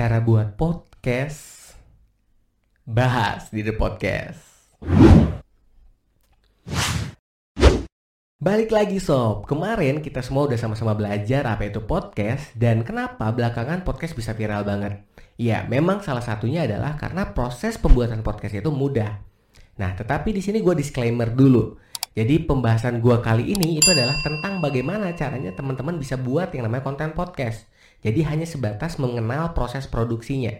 cara buat podcast? Bahas di The Podcast. Balik lagi sob, kemarin kita semua udah sama-sama belajar apa itu podcast dan kenapa belakangan podcast bisa viral banget. Ya, memang salah satunya adalah karena proses pembuatan podcast itu mudah. Nah, tetapi di sini gue disclaimer dulu. Jadi pembahasan gue kali ini itu adalah tentang bagaimana caranya teman-teman bisa buat yang namanya konten podcast. Jadi hanya sebatas mengenal proses produksinya.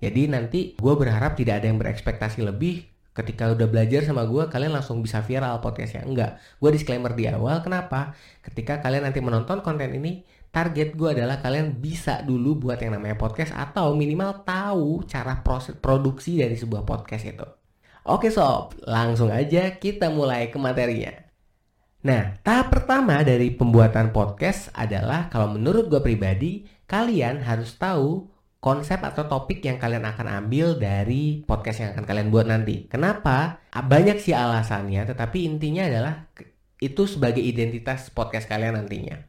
Jadi nanti gue berharap tidak ada yang berekspektasi lebih. Ketika udah belajar sama gue kalian langsung bisa viral podcastnya. Enggak. Gue disclaimer di awal kenapa? Ketika kalian nanti menonton konten ini target gue adalah kalian bisa dulu buat yang namanya podcast atau minimal tahu cara proses produksi dari sebuah podcast itu. Oke sob. Langsung aja kita mulai ke materinya. Nah, tahap pertama dari pembuatan podcast adalah kalau menurut gue pribadi, kalian harus tahu konsep atau topik yang kalian akan ambil dari podcast yang akan kalian buat nanti. Kenapa? Banyak sih alasannya, tetapi intinya adalah itu sebagai identitas podcast kalian nantinya.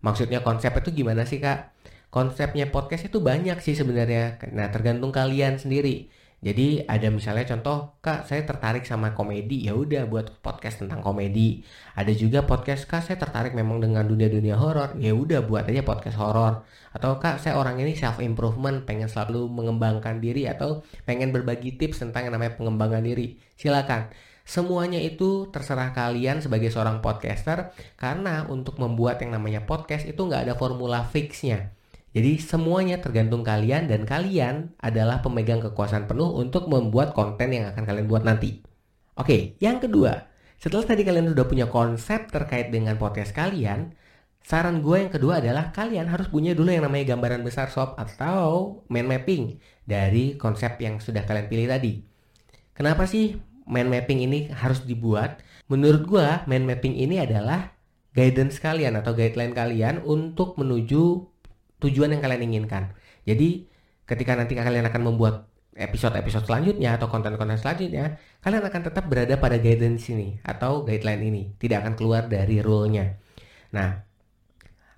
Maksudnya konsep itu gimana sih kak? Konsepnya podcast itu banyak sih sebenarnya. Nah tergantung kalian sendiri. Jadi ada misalnya contoh, kak saya tertarik sama komedi, ya udah buat podcast tentang komedi. Ada juga podcast kak saya tertarik memang dengan dunia-dunia horor, ya udah buat aja podcast horor. Atau kak saya orang ini self improvement, pengen selalu mengembangkan diri atau pengen berbagi tips tentang yang namanya pengembangan diri. Silakan. Semuanya itu terserah kalian sebagai seorang podcaster karena untuk membuat yang namanya podcast itu nggak ada formula fixnya. Jadi semuanya tergantung kalian dan kalian adalah pemegang kekuasaan penuh untuk membuat konten yang akan kalian buat nanti. Oke, yang kedua, setelah tadi kalian sudah punya konsep terkait dengan podcast kalian, saran gue yang kedua adalah kalian harus punya dulu yang namanya gambaran besar sob atau mind mapping dari konsep yang sudah kalian pilih tadi. Kenapa sih mind mapping ini harus dibuat? Menurut gue, mind mapping ini adalah guidance kalian atau guideline kalian untuk menuju tujuan yang kalian inginkan. Jadi ketika nanti kalian akan membuat episode-episode selanjutnya atau konten-konten selanjutnya, kalian akan tetap berada pada guidance ini atau guideline ini, tidak akan keluar dari rule-nya. Nah,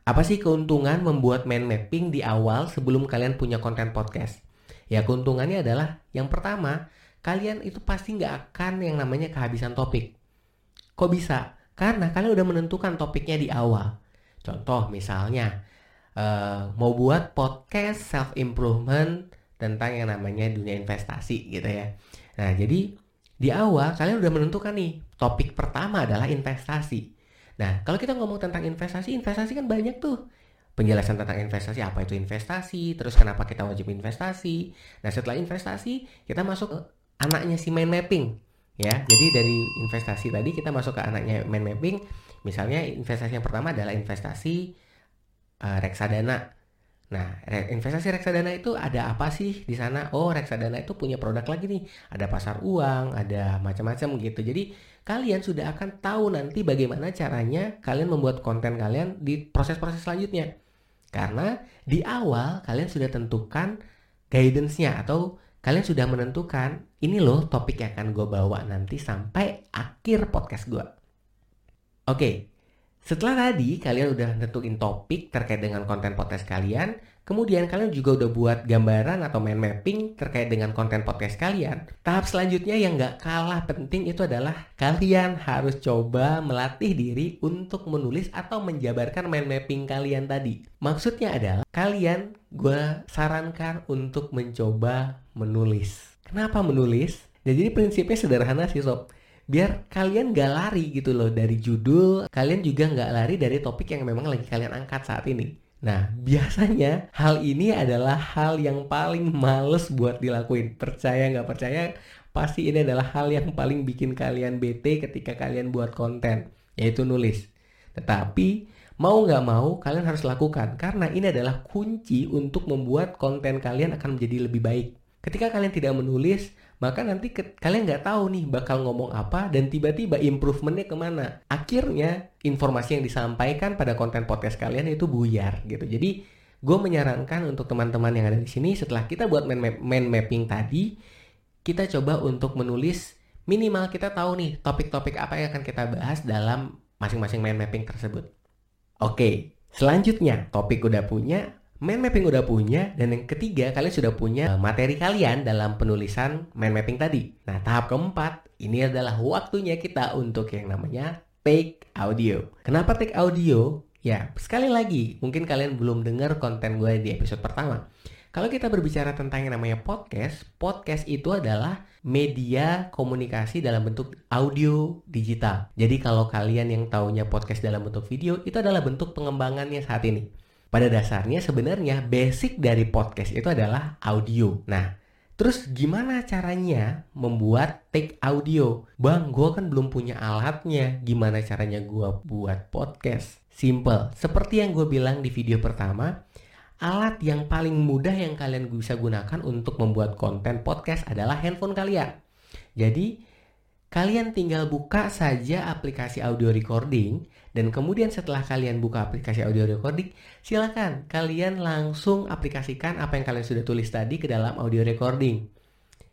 apa sih keuntungan membuat mind mapping di awal sebelum kalian punya konten podcast? Ya keuntungannya adalah yang pertama, kalian itu pasti nggak akan yang namanya kehabisan topik. Kok bisa? Karena kalian udah menentukan topiknya di awal. Contoh misalnya, uh, mau buat podcast self improvement tentang yang namanya dunia investasi gitu ya. Nah, jadi di awal kalian udah menentukan nih topik pertama adalah investasi. Nah, kalau kita ngomong tentang investasi, investasi kan banyak tuh. Penjelasan tentang investasi, apa itu investasi, terus kenapa kita wajib investasi. Nah, setelah investasi, kita masuk ke anaknya si mind mapping. Ya, jadi dari investasi tadi kita masuk ke anaknya mind mapping. Misalnya investasi yang pertama adalah investasi uh, reksadana. Nah, investasi reksadana itu ada apa sih di sana? Oh, reksadana itu punya produk lagi nih. Ada pasar uang, ada macam-macam gitu. Jadi, kalian sudah akan tahu nanti bagaimana caranya kalian membuat konten kalian di proses-proses selanjutnya. Karena di awal kalian sudah tentukan guidance-nya atau kalian sudah menentukan ini loh topik yang akan gue bawa nanti sampai akhir podcast gue. Oke, setelah tadi kalian udah nentuin topik terkait dengan konten podcast kalian, kemudian kalian juga udah buat gambaran atau mind mapping terkait dengan konten podcast kalian. Tahap selanjutnya yang gak kalah penting itu adalah kalian harus coba melatih diri untuk menulis atau menjabarkan mind mapping kalian tadi. Maksudnya adalah kalian gue sarankan untuk mencoba menulis. Kenapa menulis? jadi prinsipnya sederhana sih sob biar kalian gak lari gitu loh dari judul kalian juga gak lari dari topik yang memang lagi kalian angkat saat ini Nah, biasanya hal ini adalah hal yang paling males buat dilakuin. Percaya nggak percaya, pasti ini adalah hal yang paling bikin kalian bete ketika kalian buat konten, yaitu nulis. Tetapi, mau nggak mau, kalian harus lakukan. Karena ini adalah kunci untuk membuat konten kalian akan menjadi lebih baik. Ketika kalian tidak menulis, maka nanti ke, kalian nggak tahu nih bakal ngomong apa dan tiba-tiba improvementnya ke mana. Akhirnya informasi yang disampaikan pada konten podcast kalian itu buyar gitu. Jadi gue menyarankan untuk teman-teman yang ada di sini setelah kita buat main, map, main mapping tadi, kita coba untuk menulis minimal kita tahu nih topik-topik apa yang akan kita bahas dalam masing-masing main mapping tersebut. Oke, selanjutnya topik udah punya, mind mapping udah punya dan yang ketiga kalian sudah punya materi kalian dalam penulisan mind mapping tadi. Nah, tahap keempat ini adalah waktunya kita untuk yang namanya take audio. Kenapa take audio? Ya, sekali lagi, mungkin kalian belum dengar konten gue di episode pertama. Kalau kita berbicara tentang yang namanya podcast, podcast itu adalah media komunikasi dalam bentuk audio digital. Jadi kalau kalian yang taunya podcast dalam bentuk video, itu adalah bentuk pengembangannya saat ini. Pada dasarnya sebenarnya basic dari podcast itu adalah audio. Nah, terus gimana caranya membuat take audio? Bang, gue kan belum punya alatnya. Gimana caranya gue buat podcast? Simple. Seperti yang gue bilang di video pertama, alat yang paling mudah yang kalian bisa gunakan untuk membuat konten podcast adalah handphone kalian. Jadi, kalian tinggal buka saja aplikasi audio recording dan kemudian setelah kalian buka aplikasi audio recording, silakan kalian langsung aplikasikan apa yang kalian sudah tulis tadi ke dalam audio recording.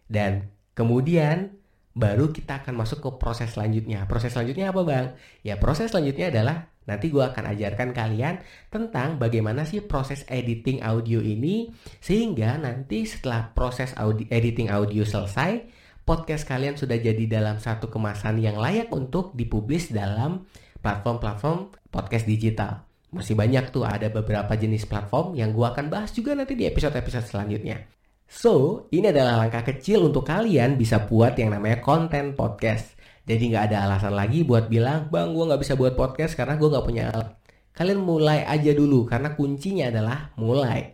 Dan kemudian baru kita akan masuk ke proses selanjutnya. Proses selanjutnya apa bang? Ya proses selanjutnya adalah nanti gue akan ajarkan kalian tentang bagaimana sih proses editing audio ini sehingga nanti setelah proses audio, editing audio selesai, podcast kalian sudah jadi dalam satu kemasan yang layak untuk dipublis dalam platform-platform podcast digital. Masih banyak tuh ada beberapa jenis platform yang gue akan bahas juga nanti di episode-episode selanjutnya. So, ini adalah langkah kecil untuk kalian bisa buat yang namanya konten podcast. Jadi nggak ada alasan lagi buat bilang, bang gue nggak bisa buat podcast karena gue nggak punya alat. Kalian mulai aja dulu karena kuncinya adalah mulai.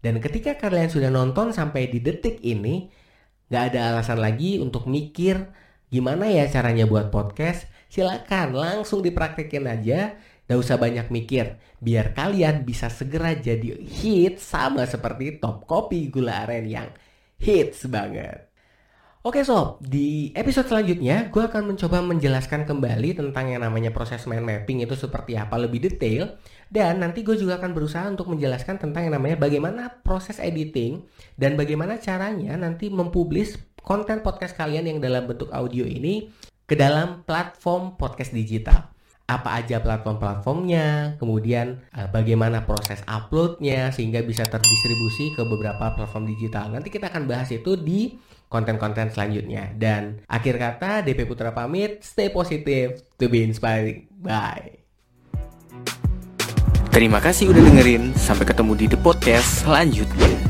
Dan ketika kalian sudah nonton sampai di detik ini, nggak ada alasan lagi untuk mikir gimana ya caranya buat podcast silakan langsung dipraktekin aja Gak usah banyak mikir, biar kalian bisa segera jadi hit sama seperti top kopi gula aren yang hits banget. Oke sob, di episode selanjutnya gue akan mencoba menjelaskan kembali tentang yang namanya proses mind mapping itu seperti apa lebih detail dan nanti gue juga akan berusaha untuk menjelaskan tentang yang namanya bagaimana proses editing dan bagaimana caranya nanti mempublis konten podcast kalian yang dalam bentuk audio ini ke dalam platform podcast digital. Apa aja platform-platformnya, kemudian uh, bagaimana proses uploadnya sehingga bisa terdistribusi ke beberapa platform digital. Nanti kita akan bahas itu di konten-konten selanjutnya. Dan akhir kata, DP Putra pamit, stay positive to be inspiring. Bye. Terima kasih udah dengerin. Sampai ketemu di The Podcast selanjutnya.